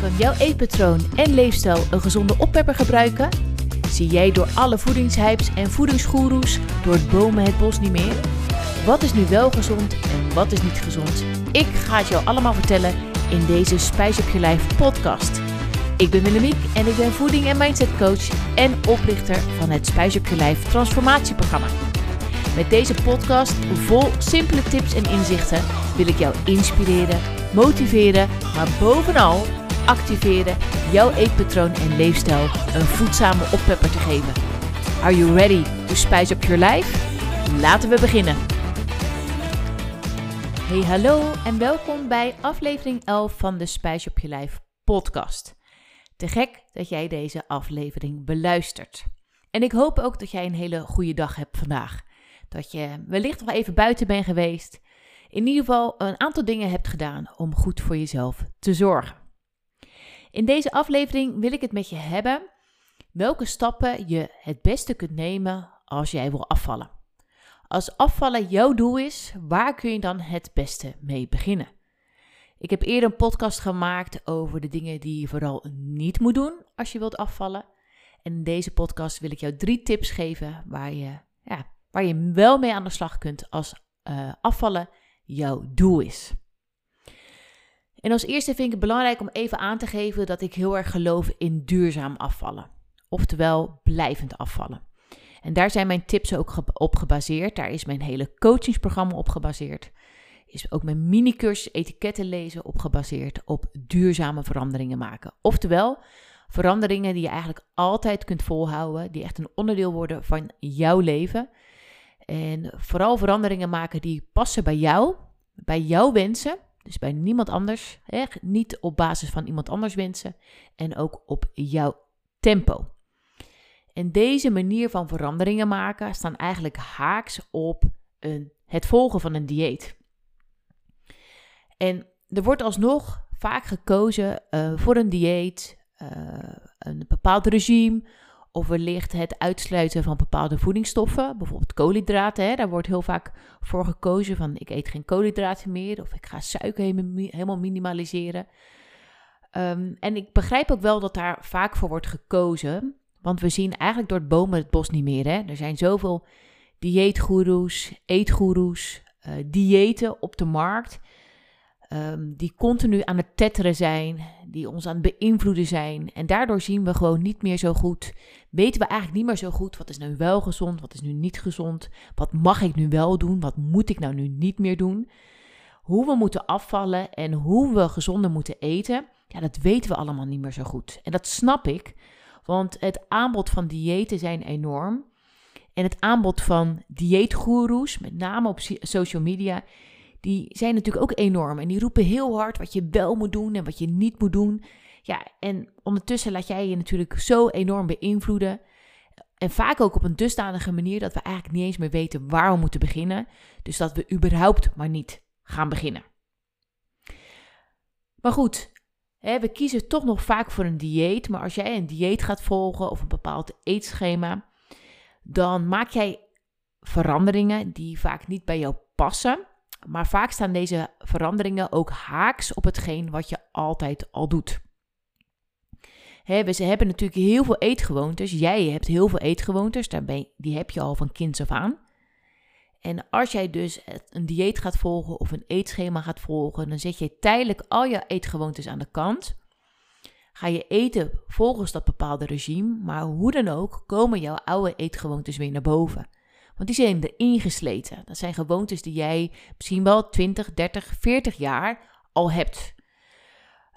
Kan jouw eetpatroon en leefstijl een gezonde oppepper gebruiken? Zie jij door alle voedingshypes en voedingsgoeroes door het bomen het bos niet meer? Wat is nu wel gezond en wat is niet gezond? Ik ga het jou allemaal vertellen in deze Spijs op je lijf podcast. Ik ben Willemiek en ik ben voeding- en mindset coach en oprichter van het Spijs op je lijf transformatieprogramma. Met deze podcast vol simpele tips en inzichten wil ik jou inspireren, motiveren, maar bovenal activeren jouw eetpatroon en leefstijl een voedzame oppepper te geven. Are you ready to spice up your life? Laten we beginnen. Hey hallo en welkom bij aflevering 11 van de Spice op je lijf podcast. Te gek dat jij deze aflevering beluistert. En ik hoop ook dat jij een hele goede dag hebt vandaag. Dat je wellicht wel even buiten bent geweest. In ieder geval een aantal dingen hebt gedaan om goed voor jezelf te zorgen. In deze aflevering wil ik het met je hebben welke stappen je het beste kunt nemen als jij wil afvallen. Als afvallen jouw doel is, waar kun je dan het beste mee beginnen? Ik heb eerder een podcast gemaakt over de dingen die je vooral niet moet doen als je wilt afvallen. En in deze podcast wil ik jou drie tips geven waar je, ja, waar je wel mee aan de slag kunt als uh, afvallen jouw doel is. En als eerste vind ik het belangrijk om even aan te geven dat ik heel erg geloof in duurzaam afvallen. Oftewel blijvend afvallen. En daar zijn mijn tips ook op gebaseerd. Daar is mijn hele coachingsprogramma op gebaseerd. Is ook mijn mini-cursus etiketten lezen op gebaseerd op duurzame veranderingen maken. Oftewel, veranderingen die je eigenlijk altijd kunt volhouden, die echt een onderdeel worden van jouw leven. En vooral veranderingen maken die passen bij jou, bij jouw wensen dus bij niemand anders, niet op basis van iemand anders wensen en ook op jouw tempo. En deze manier van veranderingen maken staan eigenlijk haaks op een, het volgen van een dieet. En er wordt alsnog vaak gekozen uh, voor een dieet, uh, een bepaald regime of wellicht het uitsluiten van bepaalde voedingsstoffen, bijvoorbeeld koolhydraten. Hè, daar wordt heel vaak voor gekozen van ik eet geen koolhydraten meer of ik ga suiker helemaal minimaliseren. Um, en ik begrijp ook wel dat daar vaak voor wordt gekozen, want we zien eigenlijk door het bomen het bos niet meer. Hè. Er zijn zoveel dieetgoeroes, eetgoeroes, uh, diëten op de markt um, die continu aan het tetteren zijn, die ons aan het beïnvloeden zijn. En daardoor zien we gewoon niet meer zo goed, weten we eigenlijk niet meer zo goed wat is nu wel gezond, wat is nu niet gezond, wat mag ik nu wel doen, wat moet ik nou nu niet meer doen. Hoe we moeten afvallen en hoe we gezonder moeten eten, ja, dat weten we allemaal niet meer zo goed. En dat snap ik, want het aanbod van diëten zijn enorm. En het aanbod van dieetgoeroes, met name op social media, die zijn natuurlijk ook enorm. En die roepen heel hard wat je wel moet doen en wat je niet moet doen. Ja, en ondertussen laat jij je natuurlijk zo enorm beïnvloeden. En vaak ook op een dusdanige manier dat we eigenlijk niet eens meer weten waar we moeten beginnen. Dus dat we überhaupt maar niet gaan beginnen. Maar goed, we kiezen toch nog vaak voor een dieet. Maar als jij een dieet gaat volgen of een bepaald eetschema, dan maak jij veranderingen die vaak niet bij jou passen. Maar vaak staan deze veranderingen ook haaks op hetgeen wat je altijd al doet. we, ze hebben natuurlijk heel veel eetgewoontes. Jij hebt heel veel eetgewoontes, daarbij, die heb je al van kinds af aan. En als jij dus een dieet gaat volgen of een eetschema gaat volgen, dan zet je tijdelijk al je eetgewoontes aan de kant. Ga je eten volgens dat bepaalde regime, maar hoe dan ook komen jouw oude eetgewoontes weer naar boven. Want die zijn erin gesleten. Dat zijn gewoontes die jij misschien wel 20, 30, 40 jaar al hebt.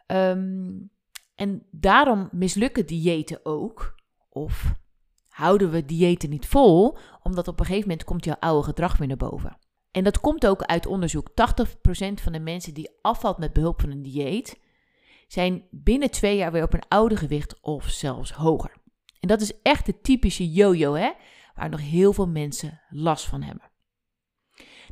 Um, en daarom mislukken diëten ook. Of houden we diëten niet vol, omdat op een gegeven moment komt jouw oude gedrag weer naar boven. En dat komt ook uit onderzoek. 80% van de mensen die afvalt met behulp van een dieet, zijn binnen twee jaar weer op een oude gewicht of zelfs hoger. En dat is echt de typische yo-yo, hè? Waar nog heel veel mensen last van hebben.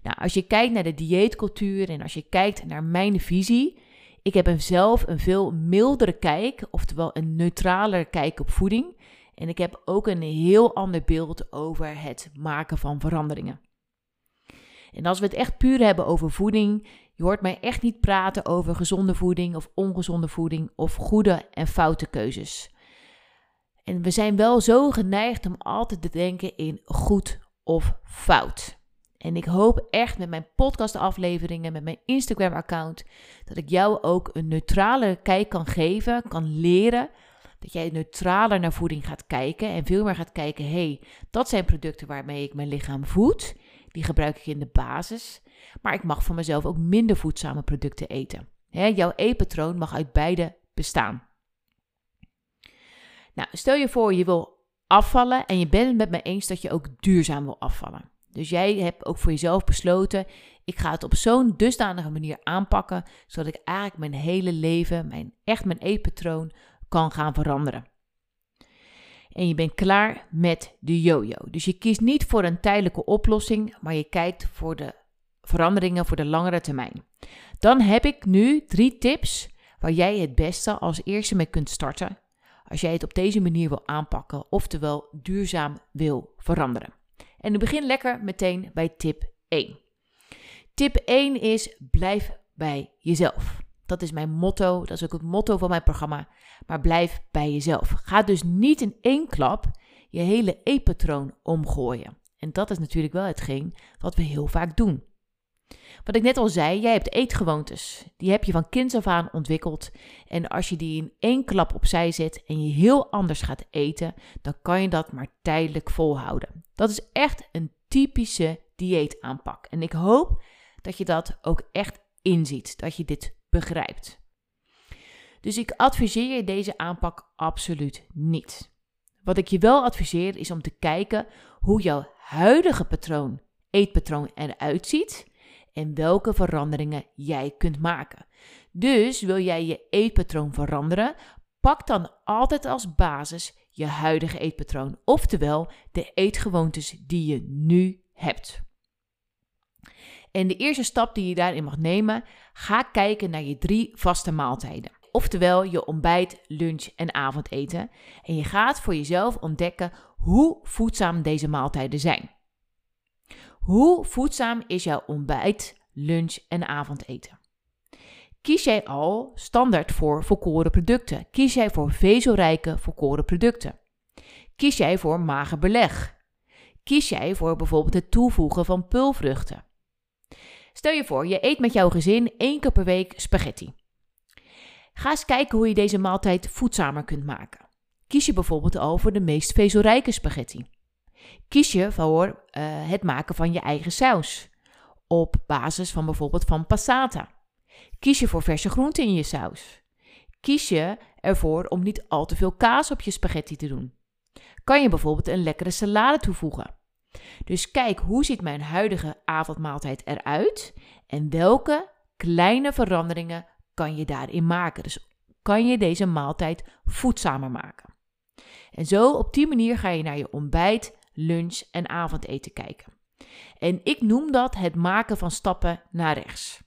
Nou, als je kijkt naar de dieetcultuur en als je kijkt naar mijn visie, ik heb zelf een veel mildere kijk, oftewel een neutralere kijk op voeding. En ik heb ook een heel ander beeld over het maken van veranderingen. En als we het echt puur hebben over voeding, Je hoort mij echt niet praten over gezonde voeding of ongezonde voeding of goede en foute keuzes. En we zijn wel zo geneigd om altijd te denken in goed of fout. En ik hoop echt met mijn podcastafleveringen, met mijn Instagram-account, dat ik jou ook een neutrale kijk kan geven, kan leren. Dat jij neutraler naar voeding gaat kijken en veel meer gaat kijken: hé, hey, dat zijn producten waarmee ik mijn lichaam voed. Die gebruik ik in de basis. Maar ik mag voor mezelf ook minder voedzame producten eten. jouw eetpatroon mag uit beide bestaan. Nou, stel je voor je wil afvallen en je bent het met me eens dat je ook duurzaam wil afvallen. Dus jij hebt ook voor jezelf besloten, ik ga het op zo'n dusdanige manier aanpakken, zodat ik eigenlijk mijn hele leven, mijn, echt mijn eetpatroon, kan gaan veranderen. En je bent klaar met de yo-yo. Dus je kiest niet voor een tijdelijke oplossing, maar je kijkt voor de veranderingen voor de langere termijn. Dan heb ik nu drie tips waar jij het beste als eerste mee kunt starten als jij het op deze manier wil aanpakken, oftewel duurzaam wil veranderen. En ik begin lekker meteen bij tip 1. Tip 1 is blijf bij jezelf. Dat is mijn motto, dat is ook het motto van mijn programma. Maar blijf bij jezelf. Ga dus niet in één klap je hele e-patroon omgooien. En dat is natuurlijk wel hetgeen wat we heel vaak doen. Wat ik net al zei, jij hebt eetgewoontes. Die heb je van kinds af aan ontwikkeld. En als je die in één klap opzij zet en je heel anders gaat eten, dan kan je dat maar tijdelijk volhouden. Dat is echt een typische dieetaanpak. En ik hoop dat je dat ook echt inziet, dat je dit begrijpt. Dus ik adviseer je deze aanpak absoluut niet. Wat ik je wel adviseer is om te kijken hoe jouw huidige patroon, eetpatroon eruit ziet en welke veranderingen jij kunt maken. Dus wil jij je eetpatroon veranderen, pak dan altijd als basis je huidige eetpatroon, oftewel de eetgewoontes die je nu hebt. En de eerste stap die je daarin mag nemen, ga kijken naar je drie vaste maaltijden. Oftewel je ontbijt, lunch en avondeten. En je gaat voor jezelf ontdekken hoe voedzaam deze maaltijden zijn. Hoe voedzaam is jouw ontbijt, lunch en avondeten? Kies jij al standaard voor volkoren producten? Kies jij voor vezelrijke volkoren producten? Kies jij voor mager beleg? Kies jij voor bijvoorbeeld het toevoegen van pulvruchten? Stel je voor, je eet met jouw gezin één keer per week spaghetti. Ga eens kijken hoe je deze maaltijd voedzamer kunt maken. Kies je bijvoorbeeld al voor de meest vezelrijke spaghetti? Kies je voor uh, het maken van je eigen saus op basis van bijvoorbeeld van passata? Kies je voor verse groenten in je saus? Kies je ervoor om niet al te veel kaas op je spaghetti te doen? Kan je bijvoorbeeld een lekkere salade toevoegen? Dus kijk hoe ziet mijn huidige avondmaaltijd eruit en welke kleine veranderingen kan je daarin maken. Dus kan je deze maaltijd voedzamer maken. En zo op die manier ga je naar je ontbijt, lunch en avondeten kijken. En ik noem dat het maken van stappen naar rechts.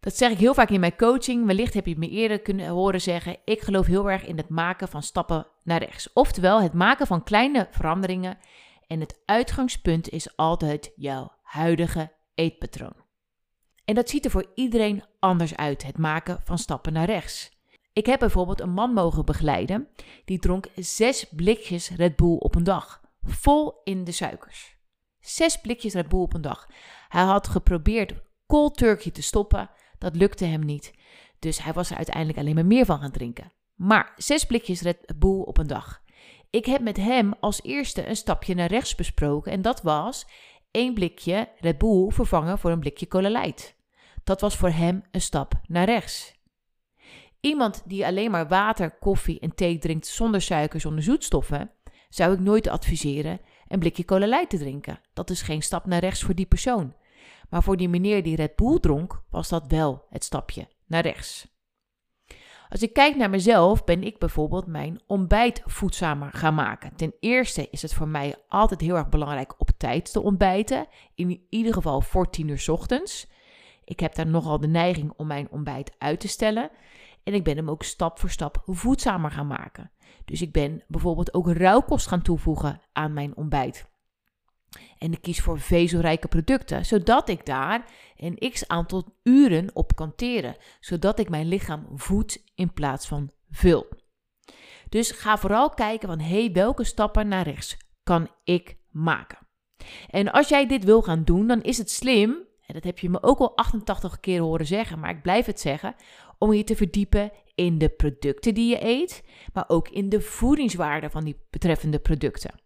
Dat zeg ik heel vaak in mijn coaching. Wellicht heb je me eerder kunnen horen zeggen: ik geloof heel erg in het maken van stappen naar rechts. Oftewel, het maken van kleine veranderingen. En het uitgangspunt is altijd jouw huidige eetpatroon. En dat ziet er voor iedereen anders uit, het maken van stappen naar rechts. Ik heb bijvoorbeeld een man mogen begeleiden die dronk zes blikjes Red Bull op een dag, vol in de suikers. Zes blikjes Red Bull op een dag. Hij had geprobeerd cold turkey te stoppen, dat lukte hem niet. Dus hij was er uiteindelijk alleen maar meer van gaan drinken. Maar zes blikjes Red Bull op een dag. Ik heb met hem als eerste een stapje naar rechts besproken en dat was één blikje Red Bull vervangen voor een blikje Cola Light. Dat was voor hem een stap naar rechts. Iemand die alleen maar water, koffie en thee drinkt zonder suiker, zonder zoetstoffen, zou ik nooit adviseren een blikje Cola te drinken. Dat is geen stap naar rechts voor die persoon. Maar voor die meneer die Red Bull dronk, was dat wel het stapje naar rechts. Als ik kijk naar mezelf, ben ik bijvoorbeeld mijn ontbijt voedzamer gaan maken. Ten eerste is het voor mij altijd heel erg belangrijk op tijd te ontbijten. In ieder geval voor tien uur ochtends. Ik heb daar nogal de neiging om mijn ontbijt uit te stellen. En ik ben hem ook stap voor stap voedzamer gaan maken. Dus ik ben bijvoorbeeld ook rauwkost gaan toevoegen aan mijn ontbijt. En ik kies voor vezelrijke producten, zodat ik daar een x aantal uren op kan teren, zodat ik mijn lichaam voed in plaats van vul. Dus ga vooral kijken van hey, welke stappen naar rechts kan ik maken. En als jij dit wil gaan doen, dan is het slim, en dat heb je me ook al 88 keer horen zeggen, maar ik blijf het zeggen, om je te verdiepen in de producten die je eet, maar ook in de voedingswaarde van die betreffende producten.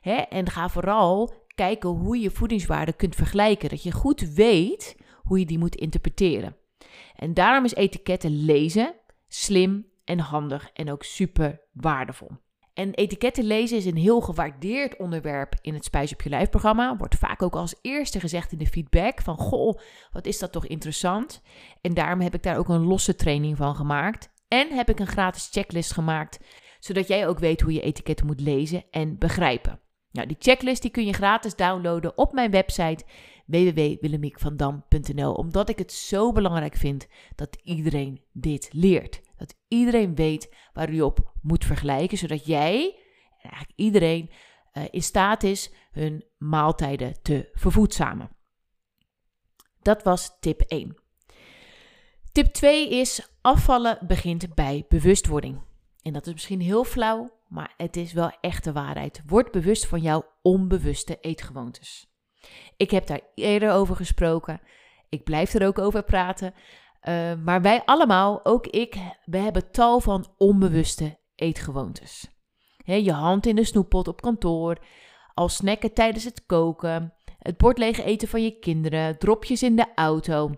Hè? En ga vooral kijken hoe je voedingswaarde kunt vergelijken, dat je goed weet hoe je die moet interpreteren. En daarom is etiketten lezen slim en handig en ook super waardevol. En etiketten lezen is een heel gewaardeerd onderwerp in het Spijs op je lijf programma. Wordt vaak ook als eerste gezegd in de feedback van goh, wat is dat toch interessant. En daarom heb ik daar ook een losse training van gemaakt. En heb ik een gratis checklist gemaakt, zodat jij ook weet hoe je etiketten moet lezen en begrijpen. Nou, die checklist die kun je gratis downloaden op mijn website www.willemiekvandam.nl omdat ik het zo belangrijk vind dat iedereen dit leert. Dat iedereen weet waar u op moet vergelijken, zodat jij en eigenlijk iedereen uh, in staat is hun maaltijden te vervoedzamen. Dat was tip 1. Tip 2 is afvallen begint bij bewustwording. En dat is misschien heel flauw, maar het is wel echt de waarheid. Word bewust van jouw onbewuste eetgewoontes. Ik heb daar eerder over gesproken. Ik blijf er ook over praten. Uh, maar wij allemaal, ook ik, we hebben tal van onbewuste eetgewoontes. je hand in de snoeppot op kantoor, al snacken tijdens het koken, het bord leeg eten van je kinderen, dropjes in de auto.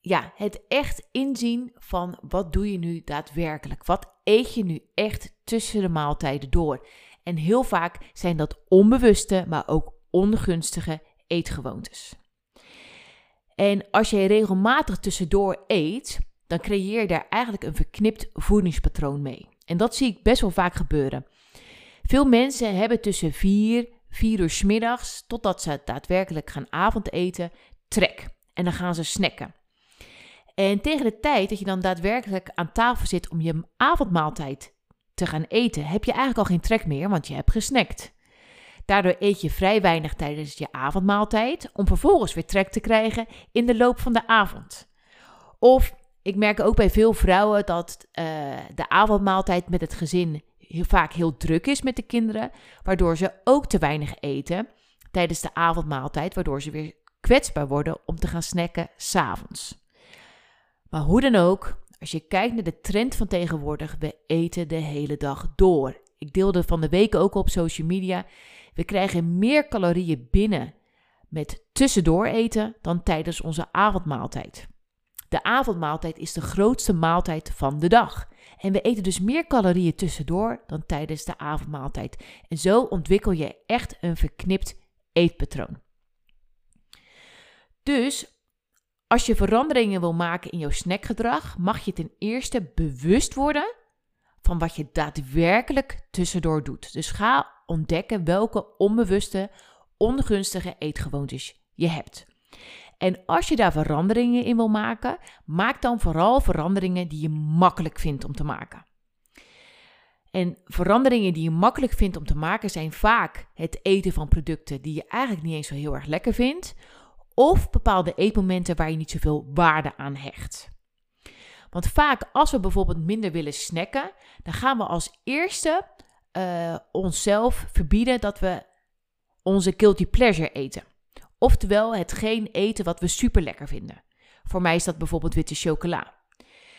Ja, het echt inzien van wat doe je nu daadwerkelijk? Wat eet je nu echt tussen de maaltijden door? En heel vaak zijn dat onbewuste, maar ook ongunstige eetgewoontes. En als je regelmatig tussendoor eet, dan creëer je daar eigenlijk een verknipt voedingspatroon mee. En dat zie ik best wel vaak gebeuren. Veel mensen hebben tussen 4, 4 uur s middags totdat ze daadwerkelijk gaan avondeten trek. En dan gaan ze snacken. En tegen de tijd dat je dan daadwerkelijk aan tafel zit om je avondmaaltijd te gaan eten, heb je eigenlijk al geen trek meer, want je hebt gesnackt. Daardoor eet je vrij weinig tijdens je avondmaaltijd, om vervolgens weer trek te krijgen in de loop van de avond. Of ik merk ook bij veel vrouwen dat uh, de avondmaaltijd met het gezin heel vaak heel druk is met de kinderen, waardoor ze ook te weinig eten tijdens de avondmaaltijd, waardoor ze weer kwetsbaar worden om te gaan snacken s'avonds. Maar hoe dan ook, als je kijkt naar de trend van tegenwoordig, we eten de hele dag door. Ik deelde van de week ook op social media. We krijgen meer calorieën binnen met tussendoor eten dan tijdens onze avondmaaltijd. De avondmaaltijd is de grootste maaltijd van de dag. En we eten dus meer calorieën tussendoor dan tijdens de avondmaaltijd. En zo ontwikkel je echt een verknipt eetpatroon. Dus als je veranderingen wil maken in jouw snackgedrag, mag je ten eerste bewust worden van wat je daadwerkelijk tussendoor doet. Dus ga ontdekken welke onbewuste, ongunstige eetgewoontes je hebt. En als je daar veranderingen in wil maken, maak dan vooral veranderingen die je makkelijk vindt om te maken. En veranderingen die je makkelijk vindt om te maken zijn vaak het eten van producten die je eigenlijk niet eens zo heel erg lekker vindt, of bepaalde eetmomenten waar je niet zoveel waarde aan hecht. Want vaak als we bijvoorbeeld minder willen snacken, dan gaan we als eerste uh, onszelf verbieden dat we onze guilty pleasure eten. Oftewel hetgeen eten wat we super lekker vinden. Voor mij is dat bijvoorbeeld witte chocola.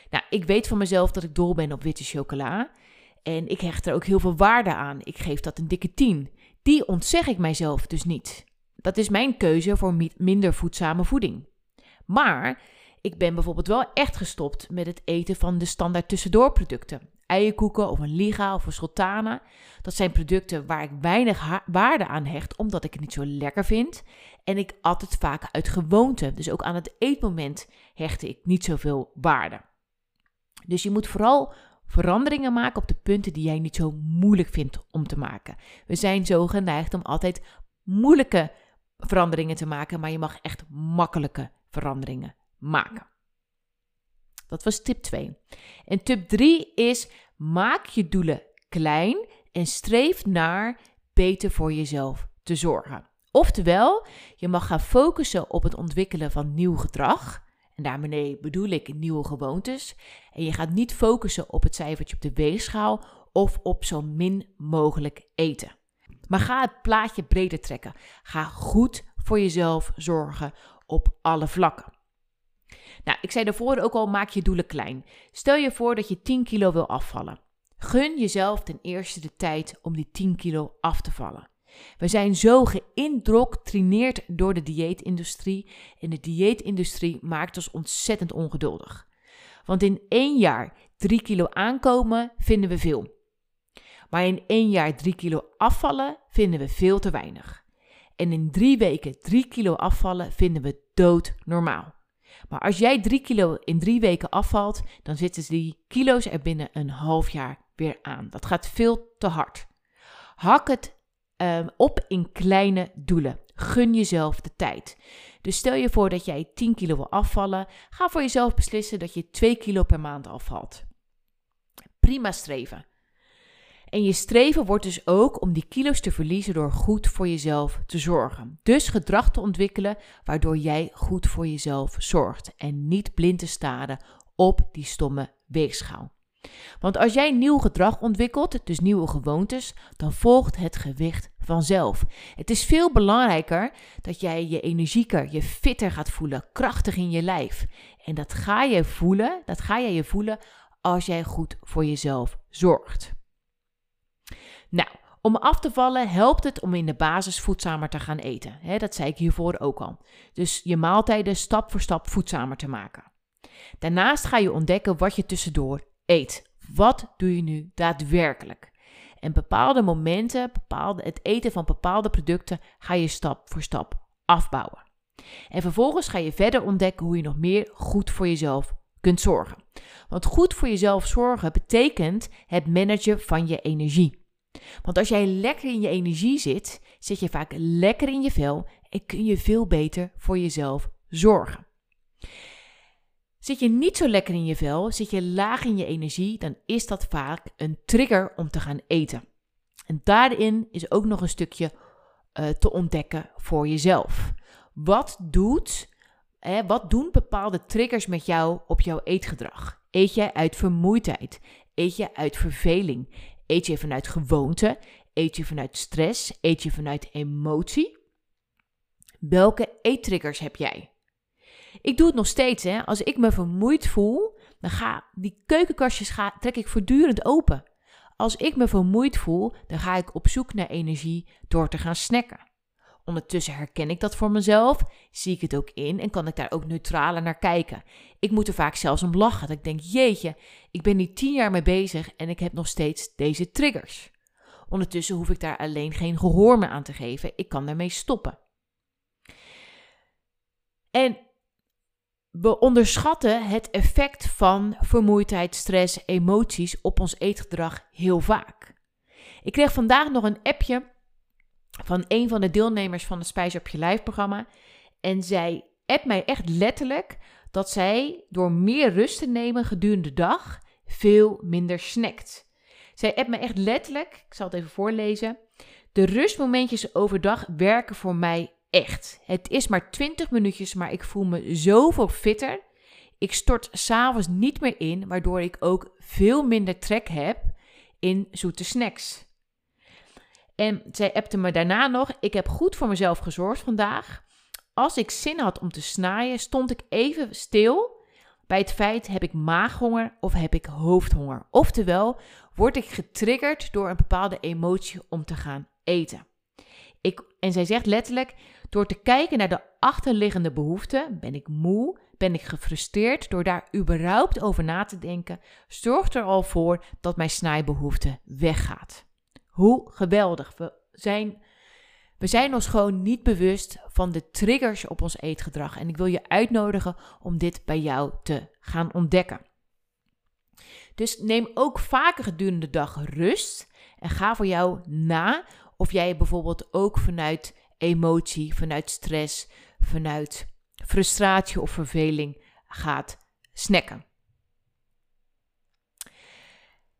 Nou, ik weet van mezelf dat ik dol ben op witte chocola. En ik hecht er ook heel veel waarde aan. Ik geef dat een dikke 10. Die ontzeg ik mijzelf dus niet. Dat is mijn keuze voor minder voedzame voeding. Maar ik ben bijvoorbeeld wel echt gestopt met het eten van de standaard tussendoorproducten. Eierkoeken of een liga of een sultana. Dat zijn producten waar ik weinig waarde aan hecht, omdat ik het niet zo lekker vind. En ik at het vaak uit gewoonte. Dus ook aan het eetmoment hechtte ik niet zoveel waarde. Dus je moet vooral veranderingen maken op de punten die jij niet zo moeilijk vindt om te maken. We zijn zo geneigd om altijd moeilijke veranderingen te maken, maar je mag echt makkelijke veranderingen maken. Dat was tip 2. En tip 3 is: maak je doelen klein en streef naar beter voor jezelf te zorgen. Oftewel, je mag gaan focussen op het ontwikkelen van nieuw gedrag. En daarmee bedoel ik nieuwe gewoontes. En je gaat niet focussen op het cijfertje op de weegschaal of op zo min mogelijk eten. Maar ga het plaatje breder trekken. Ga goed voor jezelf zorgen op alle vlakken. Nou, ik zei daarvoor ook al, maak je doelen klein. Stel je voor dat je 10 kilo wil afvallen. Gun jezelf ten eerste de tijd om die 10 kilo af te vallen. We zijn zo geïndoctrineerd door de dieetindustrie en de dieetindustrie maakt ons ontzettend ongeduldig. Want in één jaar 3 kilo aankomen vinden we veel. Maar in één jaar 3 kilo afvallen vinden we veel te weinig. En in drie weken 3 kilo afvallen vinden we dood normaal. Maar als jij 3 kilo in drie weken afvalt, dan zitten die kilo's er binnen een half jaar weer aan. Dat gaat veel te hard. Hak het um, op in kleine doelen. Gun jezelf de tijd. Dus stel je voor dat jij 10 kilo wil afvallen. Ga voor jezelf beslissen dat je 2 kilo per maand afvalt. Prima streven. En je streven wordt dus ook om die kilo's te verliezen door goed voor jezelf te zorgen. Dus gedrag te ontwikkelen waardoor jij goed voor jezelf zorgt en niet blind te staren op die stomme weegschaal. Want als jij nieuw gedrag ontwikkelt, dus nieuwe gewoontes, dan volgt het gewicht vanzelf. Het is veel belangrijker dat jij je energieker, je fitter gaat voelen, krachtig in je lijf. En dat ga je voelen, dat ga jij je voelen als jij goed voor jezelf zorgt. Nou, om af te vallen helpt het om in de basis voedzamer te gaan eten. dat zei ik hiervoor ook al. Dus je maaltijden stap voor stap voedzamer te maken. Daarnaast ga je ontdekken wat je tussendoor eet. Wat doe je nu daadwerkelijk? En bepaalde momenten, bepaalde, het eten van bepaalde producten, ga je stap voor stap afbouwen. En vervolgens ga je verder ontdekken hoe je nog meer goed voor jezelf kunt zorgen. Want goed voor jezelf zorgen betekent het managen van je energie. Want als jij lekker in je energie zit, zit je vaak lekker in je vel en kun je veel beter voor jezelf zorgen. Zit je niet zo lekker in je vel, zit je laag in je energie, dan is dat vaak een trigger om te gaan eten. En daarin is ook nog een stukje uh, te ontdekken voor jezelf. Wat doet, wat doen bepaalde triggers met jou op jouw eetgedrag? Eet jij uit vermoeidheid? Eet je uit verveling? Eet je vanuit gewoonte? Eet je vanuit stress? Eet je vanuit emotie? Welke eettriggers heb jij? Ik doe het nog steeds, hè. Als ik me vermoeid voel, dan ga die keukenkastjes ga, trek ik voortdurend open. Als ik me vermoeid voel, dan ga ik op zoek naar energie door te gaan snacken. Ondertussen herken ik dat voor mezelf, zie ik het ook in en kan ik daar ook neutraler naar kijken. Ik moet er vaak zelfs om lachen. Dat ik denk, jeetje, ik ben hier tien jaar mee bezig en ik heb nog steeds deze triggers. Ondertussen hoef ik daar alleen geen gehoor meer aan te geven. Ik kan daarmee stoppen. En we onderschatten het effect van vermoeidheid, stress, emoties op ons eetgedrag heel vaak. Ik kreeg vandaag nog een appje van een van de deelnemers van het Spijs op je lijf programma. En zij appt mij echt letterlijk dat zij door meer rust te nemen gedurende de dag veel minder snackt. Zij appt me echt letterlijk, ik zal het even voorlezen. De rustmomentjes overdag werken voor mij echt. Het is maar 20 minuutjes, maar ik voel me zoveel fitter. Ik stort s'avonds niet meer in, waardoor ik ook veel minder trek heb in zoete snacks. En zij appte me daarna nog: Ik heb goed voor mezelf gezorgd vandaag. Als ik zin had om te snaaien, stond ik even stil bij het feit: heb ik maaghonger of heb ik hoofdhonger? Oftewel, word ik getriggerd door een bepaalde emotie om te gaan eten. Ik, en zij zegt letterlijk: door te kijken naar de achterliggende behoeften, ben ik moe, ben ik gefrustreerd, door daar überhaupt over na te denken, zorgt er al voor dat mijn snijbehoefte weggaat. Hoe geweldig. We zijn, we zijn ons gewoon niet bewust van de triggers op ons eetgedrag. En ik wil je uitnodigen om dit bij jou te gaan ontdekken. Dus neem ook vaker gedurende de dag rust en ga voor jou na of jij bijvoorbeeld ook vanuit emotie, vanuit stress, vanuit frustratie of verveling gaat snacken.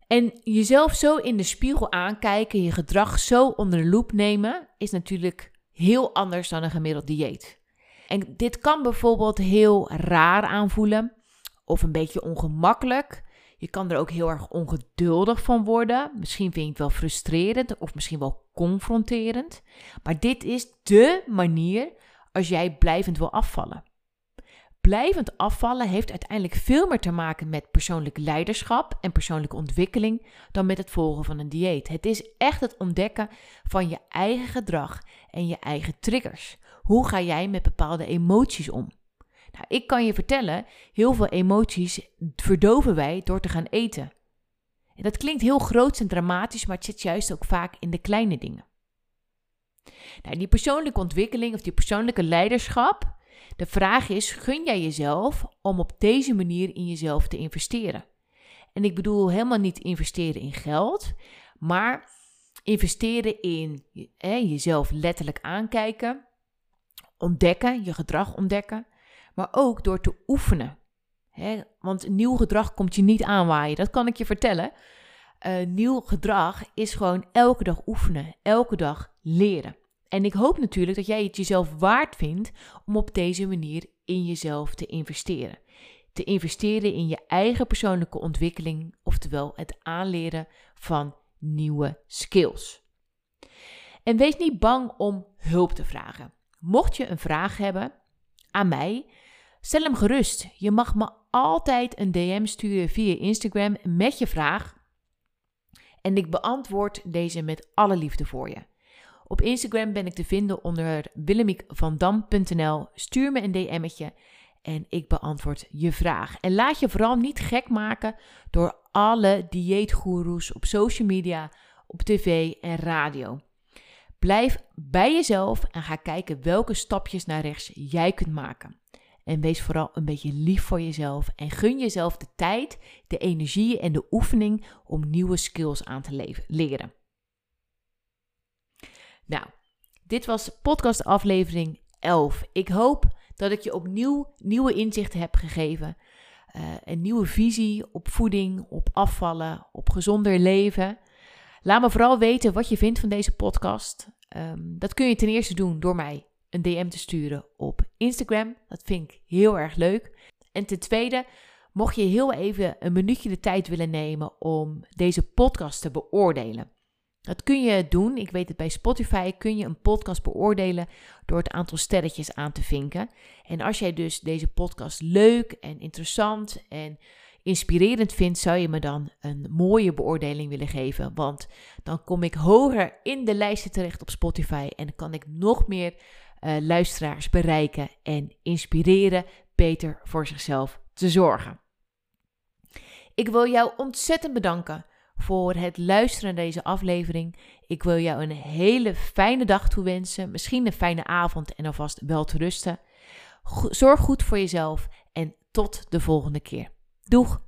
En jezelf zo in de spiegel aankijken, je gedrag zo onder de loep nemen, is natuurlijk heel anders dan een gemiddeld dieet. En dit kan bijvoorbeeld heel raar aanvoelen of een beetje ongemakkelijk. Je kan er ook heel erg ongeduldig van worden. Misschien vind je het wel frustrerend of misschien wel confronterend. Maar dit is dé manier als jij blijvend wil afvallen. Blijvend afvallen heeft uiteindelijk veel meer te maken met persoonlijk leiderschap en persoonlijke ontwikkeling dan met het volgen van een dieet. Het is echt het ontdekken van je eigen gedrag en je eigen triggers. Hoe ga jij met bepaalde emoties om? Nou, ik kan je vertellen, heel veel emoties verdoven wij door te gaan eten. En dat klinkt heel groot en dramatisch, maar het zit juist ook vaak in de kleine dingen. Nou, die persoonlijke ontwikkeling of die persoonlijke leiderschap, de vraag is: gun jij jezelf om op deze manier in jezelf te investeren? En ik bedoel helemaal niet investeren in geld, maar investeren in hè, jezelf letterlijk aankijken, ontdekken, je gedrag ontdekken, maar ook door te oefenen. Hè? Want nieuw gedrag komt je niet aanwaaien, dat kan ik je vertellen. Uh, nieuw gedrag is gewoon elke dag oefenen, elke dag leren. En ik hoop natuurlijk dat jij het jezelf waard vindt om op deze manier in jezelf te investeren. Te investeren in je eigen persoonlijke ontwikkeling, oftewel het aanleren van nieuwe skills. En wees niet bang om hulp te vragen. Mocht je een vraag hebben aan mij, stel hem gerust. Je mag me altijd een DM sturen via Instagram met je vraag. En ik beantwoord deze met alle liefde voor je. Op Instagram ben ik te vinden onder willemiekvandam.nl. Stuur me een DM'tje en ik beantwoord je vraag. En laat je vooral niet gek maken door alle dieetgoeroes op social media, op tv en radio. Blijf bij jezelf en ga kijken welke stapjes naar rechts jij kunt maken. En wees vooral een beetje lief voor jezelf en gun jezelf de tijd, de energie en de oefening om nieuwe skills aan te leren. Nou, dit was podcast aflevering 11. Ik hoop dat ik je opnieuw nieuwe inzichten heb gegeven. Uh, een nieuwe visie op voeding, op afvallen, op gezonder leven. Laat me vooral weten wat je vindt van deze podcast. Um, dat kun je ten eerste doen door mij een DM te sturen op Instagram. Dat vind ik heel erg leuk. En ten tweede, mocht je heel even een minuutje de tijd willen nemen om deze podcast te beoordelen. Dat kun je doen. Ik weet het bij Spotify kun je een podcast beoordelen door het aantal sterretjes aan te vinken. En als jij dus deze podcast leuk en interessant en inspirerend vindt, zou je me dan een mooie beoordeling willen geven. Want dan kom ik hoger in de lijsten terecht op Spotify en kan ik nog meer uh, luisteraars bereiken en inspireren beter voor zichzelf te zorgen. Ik wil jou ontzettend bedanken voor het luisteren naar deze aflevering. Ik wil jou een hele fijne dag toewensen, misschien een fijne avond en alvast wel te rusten. Zorg goed voor jezelf en tot de volgende keer. Doeg!